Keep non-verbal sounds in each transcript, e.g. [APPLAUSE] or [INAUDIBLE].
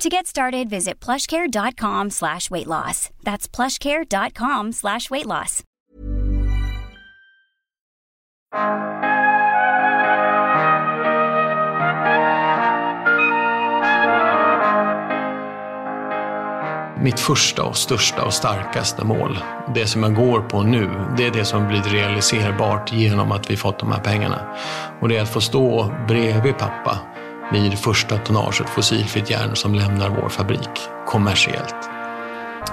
To get started, visit plushcare.com slash weight loss. That's plushcare.com slash weight loss. Mitt första och största och starkaste mål, det som jag går på nu, det är det som blivit realiserbart genom att vi fått de här pengarna. Och det är att få stå bredvid pappa blir första tonnaget fossilfritt järn som lämnar vår fabrik kommersiellt.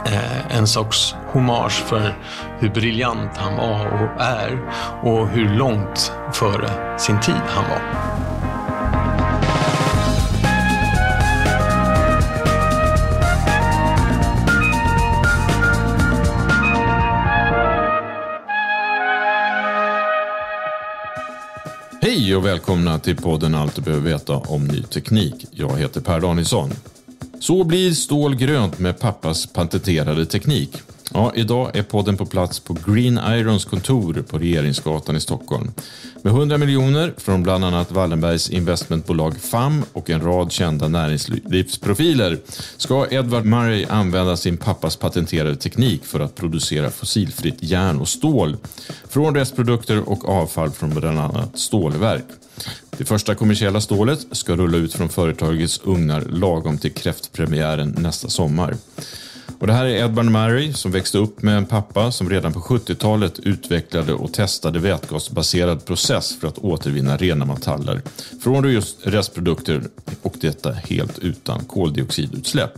Eh, en sorts hommage för hur briljant han var och är och hur långt före sin tid han var. Och välkomna till podden Allt du behöver veta om ny teknik. Jag heter Per Danielsson. Så blir stål grönt med pappas patenterade teknik. Ja, idag är podden på plats på Green Irons kontor på Regeringsgatan i Stockholm. Med 100 miljoner från bland annat Wallenbergs investmentbolag FAM och en rad kända näringslivsprofiler ska Edward Murray använda sin pappas patenterade teknik för att producera fossilfritt järn och stål från restprodukter och avfall från bland annat stålverk. Det första kommersiella stålet ska rulla ut från företagets ugnar lagom till kräftpremiären nästa sommar. Och det här är Edvard Murray som växte upp med en pappa som redan på 70-talet utvecklade och testade vätgasbaserad process för att återvinna rena metaller från just restprodukter och detta helt utan koldioxidutsläpp.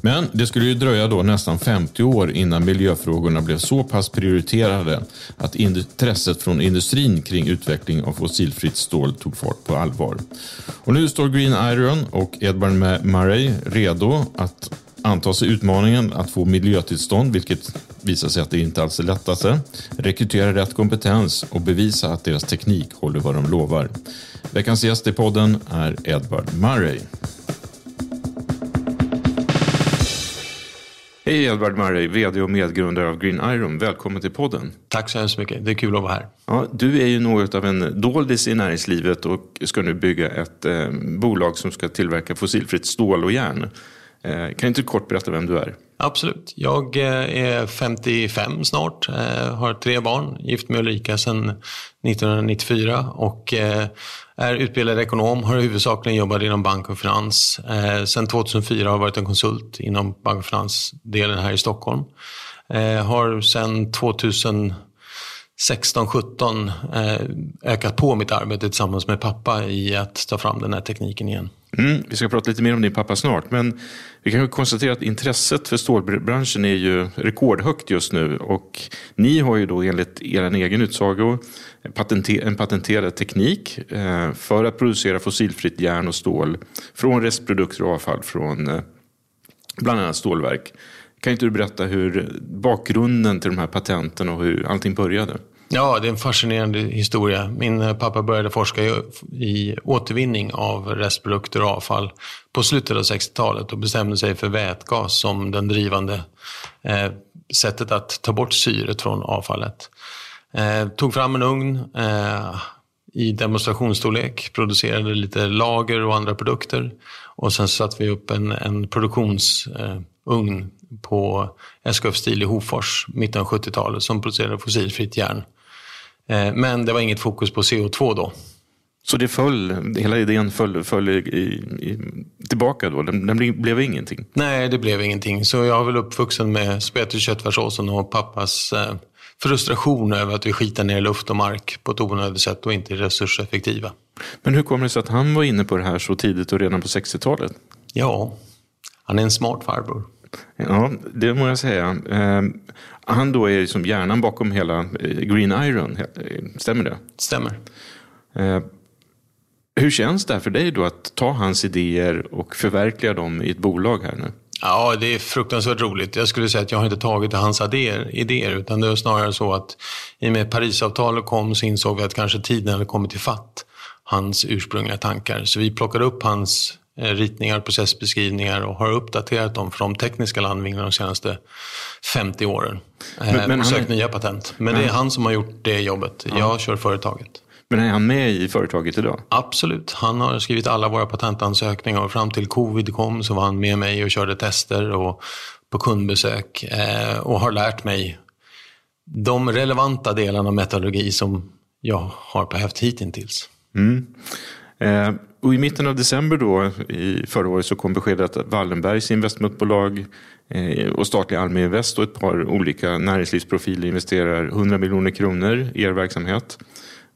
Men det skulle ju dröja då nästan 50 år innan miljöfrågorna blev så pass prioriterade att intresset från industrin kring utveckling av fossilfritt stål tog fart på allvar. Och nu står Green Iron och Edvard Murray redo att anta sig utmaningen att få miljötillstånd, vilket visar sig att det inte alls är lättaste, rekrytera rätt kompetens och bevisa att deras teknik håller vad de lovar. Veckans gäst i podden är Edward Murray. Hej Edward Murray, VD och medgrundare av Green Iron. Välkommen till podden. Tack så hemskt mycket. Det är kul att vara här. Ja, du är ju något av en doldis i näringslivet och ska nu bygga ett eh, bolag som ska tillverka fossilfritt stål och järn. Eh, kan kan inte kort berätta vem du är? Absolut. Jag eh, är 55 snart, eh, har tre barn, gift med Ulrika sedan 1994 och är utbildad ekonom, har huvudsakligen jobbat inom bank och finans. Sedan 2004 har jag varit en konsult inom bank och finansdelen här i Stockholm. Har sedan 2016-17 ökat på mitt arbete tillsammans med pappa i att ta fram den här tekniken igen. Mm, vi ska prata lite mer om din pappa snart. Men vi kan konstatera att intresset för stålbranschen är ju rekordhögt just nu. Och ni har ju då enligt er egen utsago en patenterad teknik eh, för att producera fossilfritt järn och stål från restprodukter och avfall från eh, bland annat stålverk. Kan inte du berätta hur bakgrunden till de här patenten och hur allting började? Ja, det är en fascinerande historia. Min eh, pappa började forska i återvinning av restprodukter och avfall på slutet av 60-talet och bestämde sig för vätgas som den drivande eh, sättet att ta bort syret från avfallet. Eh, tog fram en ugn eh, i demonstrationsstorlek, producerade lite lager och andra produkter och sen satte vi upp en, en produktionsugn eh, på SKF Steel i Hofors, mitten av 70-talet, som producerade fossilfritt järn. Eh, men det var inget fokus på CO2 då. Så det föll, hela idén föll, föll i, i, tillbaka då? Den, den, blev ingenting? Nej, det blev ingenting. Så jag har väl uppvuxen med spett i köttfärssåsen och pappas eh, frustration över att vi skitar ner luft och mark på ett onödigt sätt och inte är resurseffektiva. Men hur kommer det sig att han var inne på det här så tidigt och redan på 60-talet? Ja, han är en smart farbror. Ja, det må jag säga. Eh, han då är som hjärnan bakom hela eh, Green Iron, stämmer det? Stämmer. Eh, hur känns det för dig då att ta hans idéer och förverkliga dem i ett bolag här nu? Ja, det är fruktansvärt roligt. Jag skulle säga att jag har inte tagit hans idéer, idéer utan det är snarare så att i och med Parisavtalet kom så insåg vi att kanske tiden hade kommit till fatt hans ursprungliga tankar. Så vi plockade upp hans eh, ritningar, processbeskrivningar och har uppdaterat dem för de tekniska landvinningarna de senaste 50 åren. Men, eh, men och sökt nya patent. Men ja. det är han som har gjort det jobbet. Ja. Jag kör företaget. Men är han med i företaget idag? Absolut. Han har skrivit alla våra patentansökningar och fram till covid kom så var han med mig och körde tester och på kundbesök eh, och har lärt mig de relevanta delarna av metallurgi som jag har behövt hittills. Mm. Eh, och I mitten av december då, i förra året så kom beskedet att Wallenbergs investmentbolag eh, och statliga Almi Invest och ett par olika näringslivsprofiler investerar 100 miljoner kronor i er verksamhet.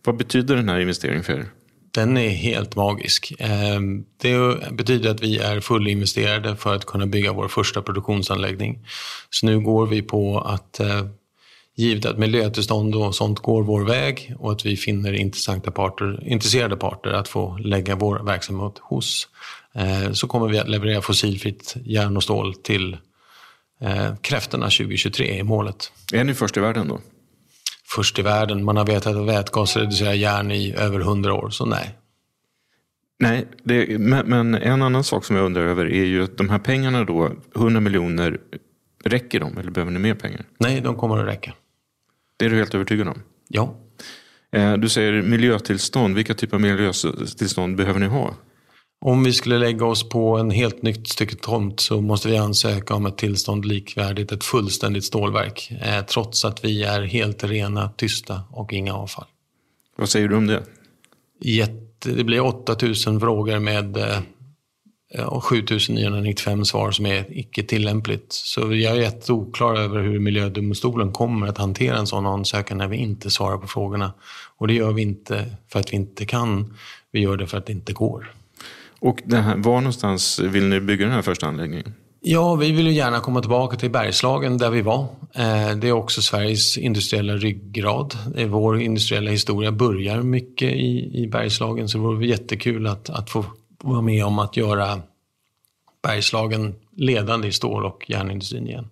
Vad betyder den här investeringen för er? Den är helt magisk. Ehm, det betyder att vi är fullinvesterade för att kunna bygga vår första produktionsanläggning. Så nu går vi på att eh, givet att miljötillstånd och sånt går vår väg och att vi finner intressanta parter, intresserade parter att få lägga vår verksamhet hos eh, så kommer vi att leverera fossilfritt järn och stål till eh, kräftorna 2023 i målet. Är ni först i världen då? Först i världen. Man har vetat att vätgas reducerar järn i över hundra år, så nej. Nej, det, men en annan sak som jag undrar över är ju att de här pengarna då, 100 miljoner, räcker de eller behöver ni mer pengar? Nej, de kommer att räcka. Det är du helt övertygad om? Ja. Eh, du säger miljötillstånd. Vilka typer av miljötillstånd behöver ni ha? Om vi skulle lägga oss på en helt nytt stycke tomt så måste vi ansöka om ett tillstånd likvärdigt ett fullständigt stålverk. Eh, trots att vi är helt rena, tysta och inga avfall. Vad säger du om det? Jätte, det blir 8000 frågor med eh, och 7995 svar som är icke tillämpligt. Så jag är jätteoklar över hur miljödomstolen kommer att hantera en sån ansökan när vi inte svarar på frågorna. Och det gör vi inte för att vi inte kan, vi gör det för att det inte går. Och här, var någonstans vill ni bygga den här första anläggningen? Ja, vi vill ju gärna komma tillbaka till Bergslagen där vi var. Eh, det är också Sveriges industriella ryggrad. Vår industriella historia börjar mycket i, i Bergslagen så det vore jättekul att, att få vara med om att göra Bergslagen ledande i stål och järnindustrin igen.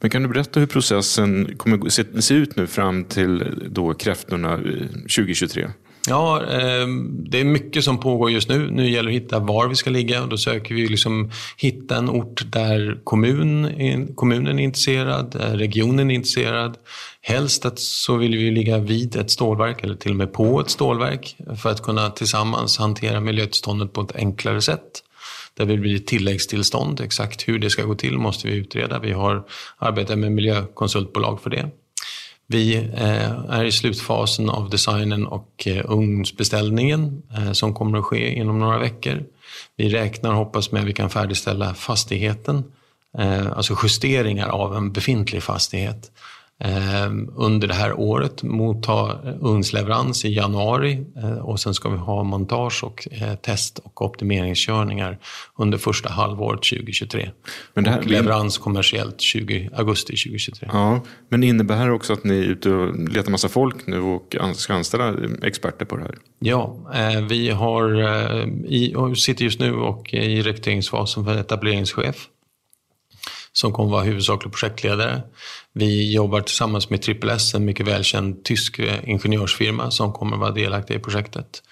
Men kan du berätta hur processen kommer se ut nu fram till då kräftorna eh, 2023? Ja, ehm, det är mycket som pågår just nu. Nu gäller det att hitta var vi ska ligga och då söker vi liksom hitta en ort där kommun, kommunen är intresserad, regionen är intresserad. Helst att så vill vi ligga vid ett stålverk eller till och med på ett stålverk för att kunna tillsammans hantera miljötillståndet på ett enklare sätt. Där vill bli tilläggstillstånd. Exakt hur det ska gå till måste vi utreda. Vi har arbetat med miljökonsultbolag för det. Vi eh, är i slutfasen av designen och eh, ugnsbeställningen eh, som kommer att ske inom några veckor. Vi räknar och hoppas med att vi kan färdigställa fastigheten, alltså justeringar av en befintlig fastighet under det här året, motta ugnsleverans i januari eh, och sen ska vi ha montage och eh, test och optimeringskörningar under första halvåret 2023. Men det här, och leverans kommersiellt 20, augusti 2023. Ja, men innebär det också att ni är ute och letar massa folk nu och ska anställa experter på det här? Ja, eh, vi har, i, sitter just nu och i rekryteringsfasen för etableringschef som kommer vara huvudsaklig projektledare. Vi jobbar tillsammans med Triple en mycket välkänd tysk eh, ingenjörsfirma som kommer vara delaktig i projektet.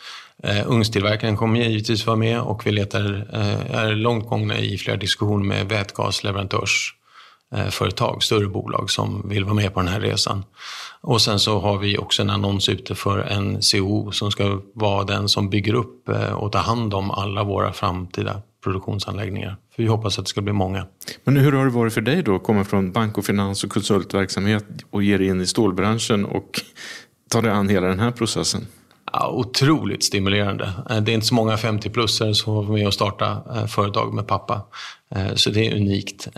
Eh, ugnstillverkaren kommer givetvis vara med och vi letar, eh, är långt gångna i flera diskussioner med vätgasleverantörsföretag, eh, större bolag som vill vara med på den här resan. Och sen så har vi också en annons ute för en CO som ska vara den som bygger upp eh, och tar hand om alla våra framtida produktionsanläggningar. För vi hoppas att det ska bli många. Men hur har det varit för dig då? att Komma från bank och finans och konsultverksamhet och ge dig in i stålbranschen och ta dig an hela den här processen? Ja, otroligt stimulerande. Eh, det är inte så många 50-plussare som var med och starta eh, företag med pappa. Eh, så det är unikt.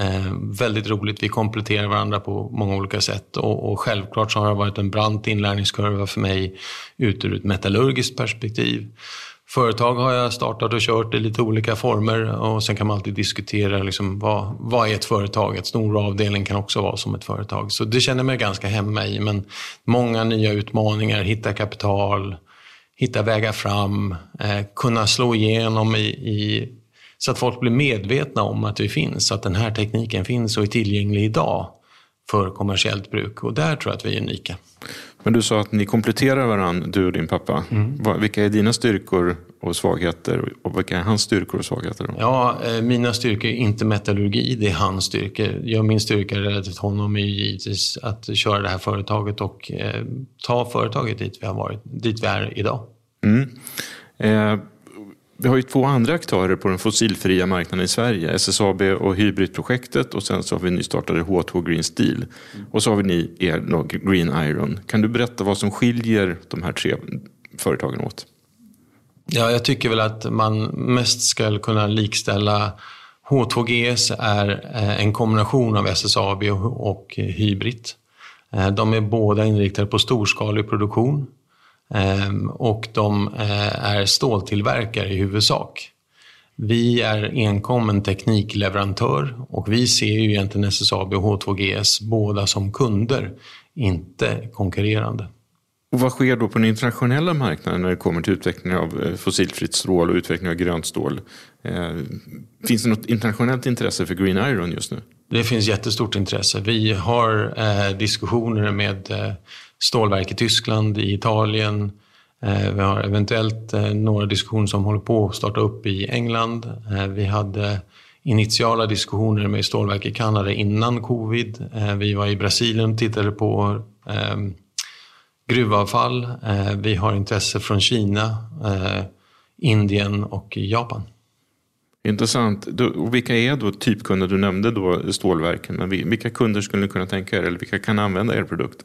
Väldigt roligt. Vi kompletterar varandra på många olika sätt. Och, självklart så har det varit en brant inlärningskurva för mig ut ur ett metallurgiskt perspektiv. Företag har jag startat och kört i lite olika former och sen kan man alltid diskutera liksom, vad, vad är ett företag? Ett stor avdelning kan också vara som ett företag. Så det känner jag mig ganska hemma i. Men många nya utmaningar, hitta kapital, hitta vägar fram, eh, kunna slå igenom i, i Så att folk blir medvetna om att vi finns, att den här tekniken finns och är tillgänglig idag för kommersiellt bruk. Och där tror jag att vi är unika. Men du sa att ni kompletterar varandra, du och din pappa. Mm. Vilka är dina styrkor och svagheter och vilka är hans styrkor och svagheter? Då? Ja, eh, mina styrkor är inte metallurgi, det är hans styrkor. Jag, min styrka relativt honom är givetvis att köra det här företaget och eh, ta företaget dit vi, har varit, dit vi är idag. Mm. Eh, vi har ju två andra aktörer på den fossilfria marknaden i Sverige. SSAB och Hybridprojektet och sen så har vi nystartade H2 Green Steel. Och så har vi ni er Green Iron. Kan du berätta vad som skiljer de här tre företagen åt? Ja, jag tycker väl att man mest ska kunna likställa H2GS är eh, en kombination av SSAB och Hybrid. Eh, de är båda inriktade på storskalig produktion och de eh, är ståltillverkare i huvudsak. Vi är enkom en teknikleverantör och vi ser ju egentligen SSAB och H2GS båda som kunder, inte konkurrerande. Och vad sker då på den internationella marknaden när det kommer till utveckling av eh, fossilfritt stål och utveckling av grönt stål? Eh, finns det något internationellt intresse för Green Iron just nu? Det finns jättestort intresse. Vi har diskussioner med stålverk i Tyskland, i Italien. Eh, vi har eventuellt eh, några diskussioner som håller på att starta upp i England. Eh, vi hade initiala diskussioner med stålverk i Kanada innan covid. Vi var i Brasilien och tittade på gruvavfall. Vi har intresse från Kina, Indien och Japan. Intressant. Och vilka är då typkunder? Du nämnde då stålverken. Men vilka kunder skulle ni kunna tänka er eller vilka kan använda er produkt?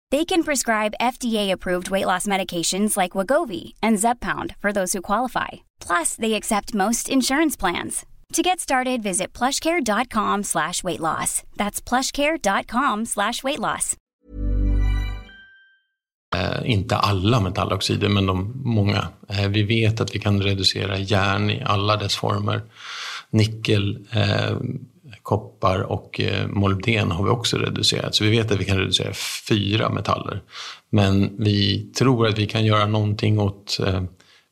They can prescribe FDA-approved weight loss medications like Wagovi and Zeppound for those who qualify. Plus, they accept most insurance plans. To get started, visit plushcare.com slash weight loss. That's plushcare.com slash weight loss. Eh, inte alla metalloxider, men de många. Eh, vi vet att vi kan reducera järn i alla dess former. Nickel, eh, koppar och eh, molybden har vi också reducerat. Så vi vet att vi kan reducera fyra metaller. Men vi tror att vi kan göra någonting åt eh,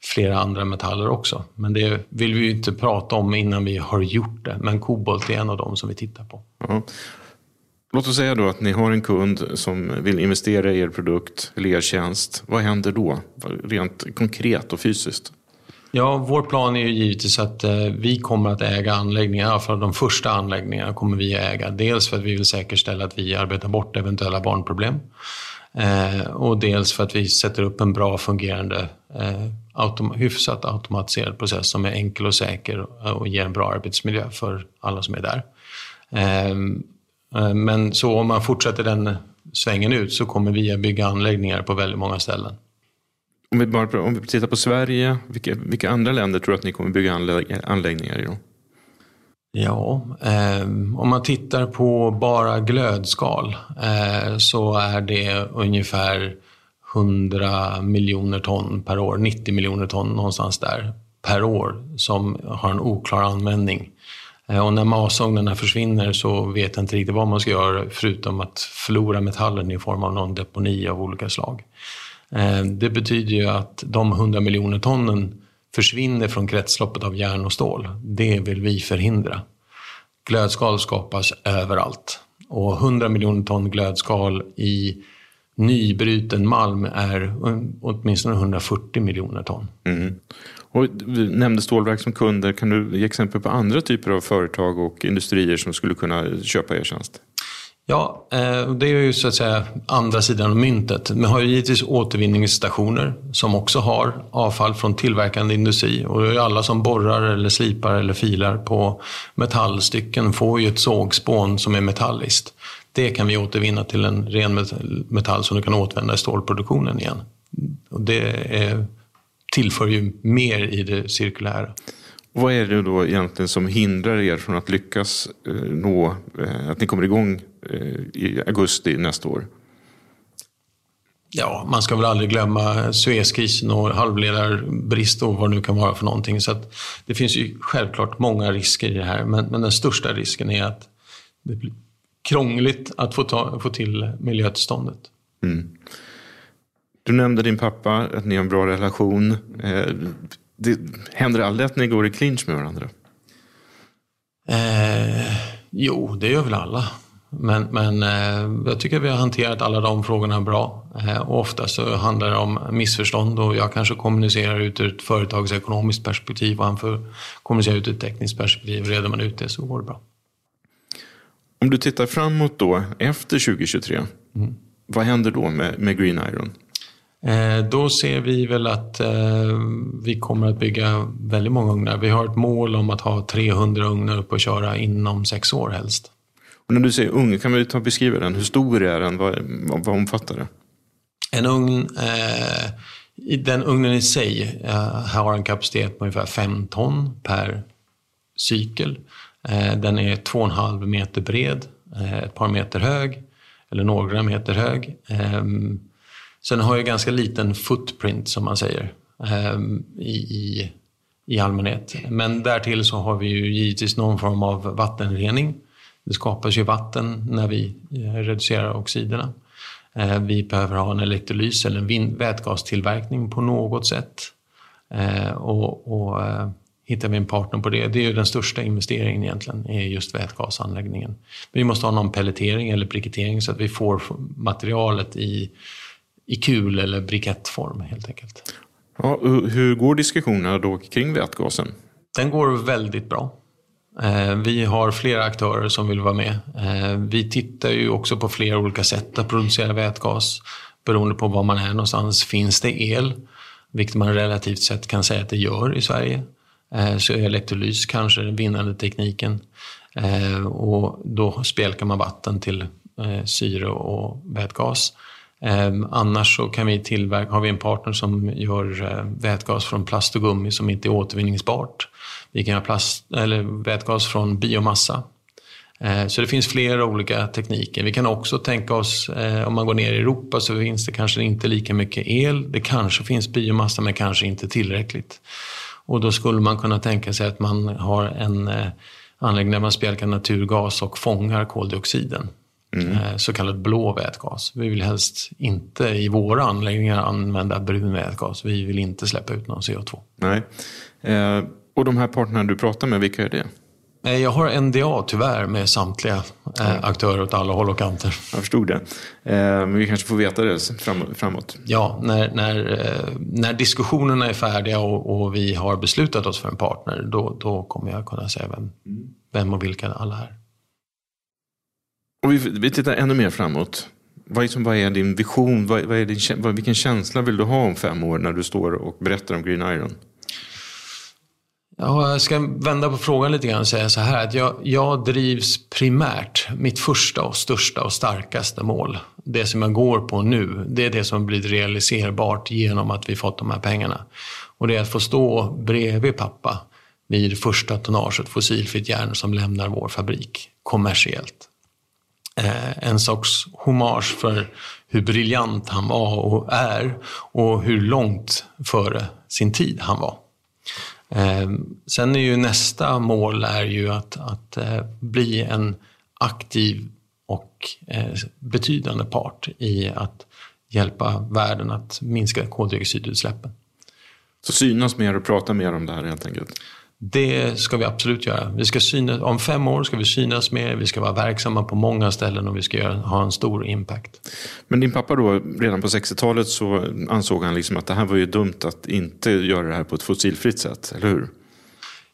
flera andra metaller också. Men det vill vi ju inte prata om innan vi har gjort det. Men kobolt är en av dem som vi tittar på. Mm. Låt oss säga då att ni har en kund som vill investera i er produkt eller er tjänst. Vad händer då? Rent konkret och fysiskt? Ja, vår plan är ju givetvis att eh, vi kommer att äga anläggningar, i alla fall de första anläggningarna kommer vi att äga. Dels för att vi vill säkerställa att vi arbetar bort eventuella barnproblem. Eh, och dels för att vi sätter upp en bra fungerande, eh, autom hyfsat automatiserad process som är enkel och säker och ger en bra arbetsmiljö för alla som är där. Ehm, eh, men så om man fortsätter den svängen ut så kommer vi att bygga anläggningar på väldigt många ställen. Om vi, bara, om vi tittar på Sverige, vilka, vilka andra länder tror du att ni kommer bygga anläggningar i? Då? Ja, eh, om man tittar på bara glödskal eh, så är det ungefär 100 miljoner ton per år, 90 miljoner ton någonstans där per år som har en oklar användning. Eh, och när masugnarna försvinner så vet jag inte riktigt vad man ska göra förutom att förlora metallen i form av någon deponi av olika slag. Eh, det betyder ju att de 100 miljoner tonnen försvinner från kretsloppet av järn och stål. Det vill vi förhindra. Glödskal skapas överallt och 100 miljoner ton glödskal i nybruten malm är åtminstone 140 miljoner ton. Mm. Och du nämnde stålverk som kunder. Kan du ge exempel på andra typer av företag och industrier som skulle kunna köpa er tjänst? Ja, eh, det är ju så att säga andra sidan av myntet. Vi har ju givetvis återvinningsstationer som också har avfall från tillverkande industri. Och det är alla som borrar eller slipar eller filar på metallstycken får ju ett sågspån som är metalliskt. Det kan vi återvinna till en ren metall som du kan återvända i stålproduktionen igen. Och det är, tillför ju mer i det cirkulära. Vad är det då egentligen som hindrar er från att lyckas eh, nå, eh, att ni kommer igång eh, i augusti nästa år? Ja, man ska väl aldrig glömma Suezkrisen och halvledarbrist och vad det nu kan vara för någonting. Så det finns ju självklart många risker i det här, men, men den största risken är att det blir krångligt att få, ta, få till miljötillståndet. Mm. Du nämnde din pappa, att ni har en bra relation. Det händer aldrig att ni går i clinch med varandra? Eh, jo, det gör väl alla. Men, men eh, jag tycker vi har hanterat alla de frågorna bra. Eh, och ofta så handlar det om missförstånd och jag kanske kommunicerar ut ur ett företagsekonomiskt perspektiv och han får kommunicera ut ur ett tekniskt perspektiv. Reder man ut det så går det bra. Om du tittar framåt då, efter 2023, mm. vad händer då med, med Green Iron? Eh, då ser vi väl att eh, vi kommer att bygga väldigt många ugnar. Vi har ett mål om att ha 300 ugnar uppe och köra inom sex år helst. Och när du säger ugn, kan vi ta och beskriva den? Hur stor är den? Vad, vad omfattar det? En ugn, eh, den ugnen i sig eh, har en kapacitet på ungefär 5 ton per cykel. Eh, den är 2,5 meter bred, eh, ett par meter hög, eller några meter hög. Sen har jag ganska liten footprint som man säger ehm, i, i, i allmänhet. Men därtill så har vi ju givetvis någon form av vattenrening. Det skapas ju vatten när vi eh, reducerar oxiderna. Ehm, vi behöver ha en elektrolys eller en vätgastillverkning på något sätt. Ehm, och, och eh, hittar vi en partner på det, det är ju den största investeringen egentligen, är just vätgasanläggningen. Vi måste ha någon pelletering eller brikettering så att vi får materialet i i kul eller brikettform helt enkelt. Ja, hur går diskussionerna då kring vätgasen? Den går väldigt bra. Eh, vi har flera aktörer som vill vara med. Eh, vi tittar ju också på flera olika sätt att producera vätgas. Beroende på var man är någonstans. Finns det el, vilket man relativt sett kan säga att det gör i Sverige, eh, så är elektrolys kanske den vinnande tekniken. Och då spjälkar man vatten till syre och vätgas. Ehm, annars så kan vi tillverka, har vi en partner som gör eh, vätgas från plast och gummi som inte är återvinningsbart. Vi kan göra plast, eller vätgas från biomassa. Eh, så det finns flera olika tekniker. Vi kan också tänka oss, eh, om man går ner i Europa så finns det kanske inte lika mycket el. Det kanske finns biomassa men kanske inte tillräckligt. Och då skulle man kunna tänka sig att man har en eh, anläggning där man spjälkar naturgas och fångar koldioxiden. Mm. Eh, så kallad blå vätgas. Vi vill helst inte i våra anläggningar använda brun vätgas. Vi vill inte släppa ut någon CO2. Nej. Eh, och de här partnerna du pratar med, vilka är det? Eh, jag har NDA tyvärr med samtliga eh, aktörer åt alla håll och kanter. Jag förstod det. Eh, men vi kanske får veta det framåt. Ja, när, när, eh, när diskussionerna är färdiga och, och, vi har beslutat oss för en partner, då, då kommer jag kunna säga vem, vem och vilka alla är. Och vi, vi tittar ännu mer framåt. Vad, liksom, vad är din vision? Vad, vad är din, vad, vilken känsla vill du ha om fem år när du står och berättar om Green Iron? Ja, jag ska vända på frågan lite grann och säga så här att jag, jag drivs primärt, mitt första och största och starkaste mål, det som jag går på nu, det är det som blivit realiserbart genom att vi fått de här pengarna. Och det är att få stå bredvid pappa vid första tonnaget fossilfritt järn som lämnar vår fabrik kommersiellt Eh, en sorts hommage för hur briljant han var och är och hur långt före sin tid han var. Eh, sen är ju nästa mål är ju att, att eh, bli en aktiv och betydande part i att hjälpa världen att minska koldioxidutsläppen. Så synas mer och prata mer om det här helt enkelt? Det ska vi absolut göra. Vi ska synas, om fem år ska vi synas mer, vi ska vara verksamma på många ställen och vi ska göra, ha en stor impact. Men din pappa då, redan på 60-talet så ansåg han liksom att det här var ju dumt att inte göra det här på ett fossilfritt sätt, eller hur?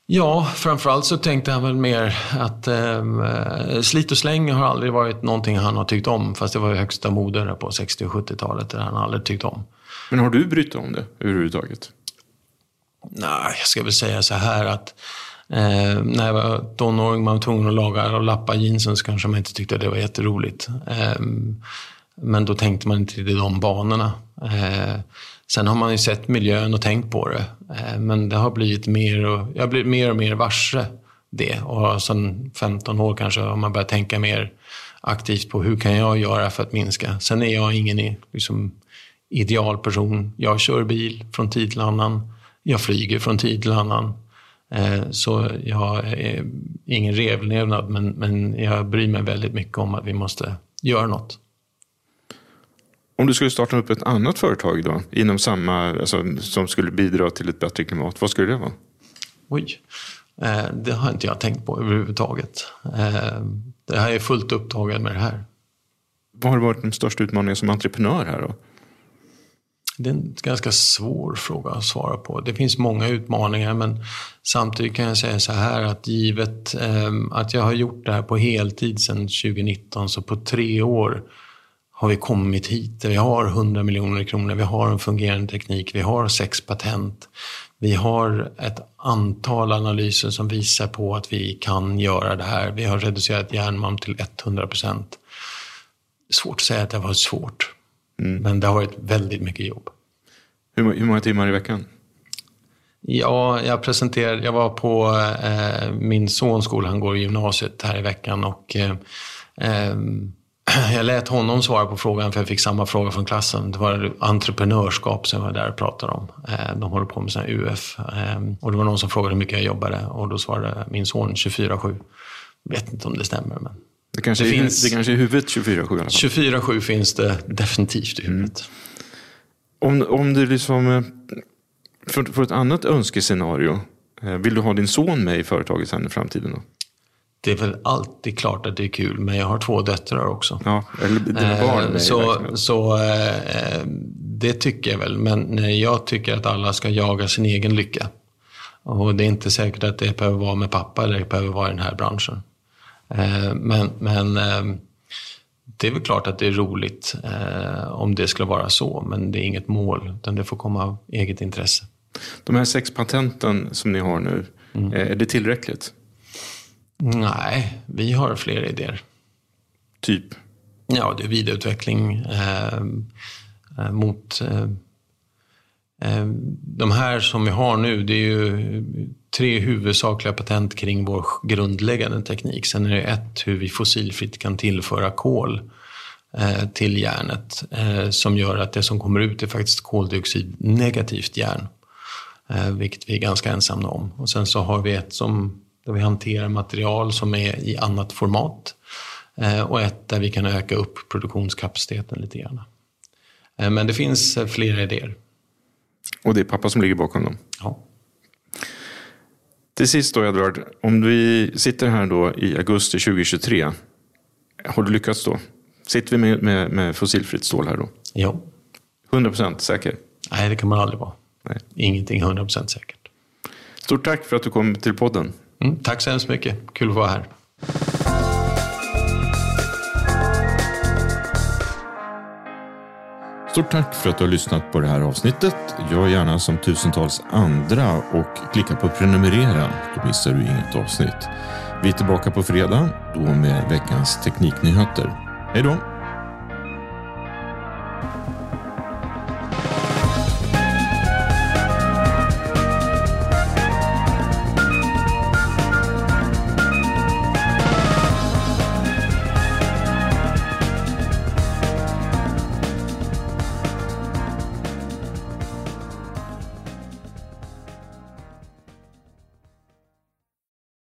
Ja, framförallt så tänkte han väl mer att eh, slit och släng har aldrig varit någonting han har tyckt om. Fast det var ju högsta mode på 60 och 70-talet, det han aldrig tyckt om. Men har du brytt om det överhuvudtaget? Nej, jag ska väl säga så här att eh, när jag var tonåring man var tvungen att laga och lappa jeansen så kanske man inte tyckte det var jätteroligt. Eh, men då tänkte man inte i de banorna. Eh, sen har man ju sett miljön och tänkt på det. Eh, men det har blivit mer och, jag har blivit mer och mer varse det. Och sen 15 år kanske har man börjat tänka mer aktivt på hur kan jag göra för att minska. Sen är jag ingen liksom, idealperson. Jag kör bil från tid till annan. Jag flyger från tid till annan. Eh, så jag är ingen revlevnad, men, men jag bryr mig väldigt mycket om att vi måste göra något. Om du skulle starta upp ett annat företag då, inom samma, alltså, som skulle bidra till ett bättre klimat, vad skulle det vara? Oj, eh, det har inte jag tänkt på överhuvudtaget. Eh, det här är fullt upptagen med det här. Vad har varit de största utmaningarna som entreprenör här då? Det är en ganska svår fråga att svara på. Det finns många utmaningar men samtidigt kan jag säga så här att givet eh, att jag har gjort det här på heltid sedan 2019 så på tre år har vi kommit hit. Vi har 100 miljoner kronor, vi har en fungerande teknik, vi har sex patent. Vi har ett antal analyser som visar på att vi kan göra det här. Vi har reducerat järnmalm till 100 procent. Svårt att säga att det har varit svårt. Mm. Men det har varit väldigt mycket jobb. Hur, hur många timmar i veckan? Ja, jag presenterade, jag var på eh, min sons skola, han går i gymnasiet här i veckan och eh, eh, [CLEARS THROAT] jag lät honom svara på frågan för jag fick samma fråga från klassen. Det var entreprenörskap som jag var där och pratade om. Eh, de håller på med sån UF. Eh, och det var någon som frågade hur mycket jag jobbade och då svarade min son 24-7. Vet inte om det stämmer men. Det kanske, det är, finns, det kanske är huvudet 24-7 24-7 finns det definitivt i huvudet. Mm. Om, om du liksom, eh, för, för ett annat önskescenario, vill du ha din son med i företaget sen i framtiden? Då? det är väl alltid klart att det är kul, men jag har två döttrar också. Ja, eller dina barn. Eh, så så eh, det tycker jag väl, men jag tycker att alla ska jaga sin egen lycka. Och det är inte säkert att det behöver vara med pappa eller det behöver vara i den här branschen. Eh, men men eh, det är väl klart att det är roligt eh, om det skulle vara så, men det är inget mål, utan det får komma av eget intresse. De här sex patenten som ni har nu, mm. Är det tillräckligt? Nej, vi har fler idéer. Typ? Ja, det är vidareutveckling eh, mot eh, de här som vi har nu. Det är ju tre huvudsakliga patent kring vår grundläggande teknik. Sen är det ett hur vi fossilfritt kan tillföra kol eh, till järnet eh, som gör att det som kommer ut är faktiskt koldioxid negativt järn. vilket vi är ganska ensamma om. Och sen så har vi ett som där vi hanterar material som är i annat format. Eh, och ett där vi kan öka upp produktionskapaciteten lite grann. Eh, men det finns eh, flera idéer. Och det är pappa som ligger bakom dem? Ja. Till sist då Edvard, om vi sitter här då i augusti 2023. Har du lyckats då? Sitter vi med, med, med fossilfritt stål här då? Ja. 100% säker? Nej, det kan man aldrig vara. Nej. Ingenting 100% säkert. Stort tack för att du kom till podden. Mm, tack så hemskt mycket. Kul att vara här. Stort tack för att du har lyssnat på det här avsnittet. Gör gärna som tusentals andra och klicka på prenumerera. Då missar du inget avsnitt. Vi är tillbaka på fredag, då med veckans tekniknyheter. Hej då!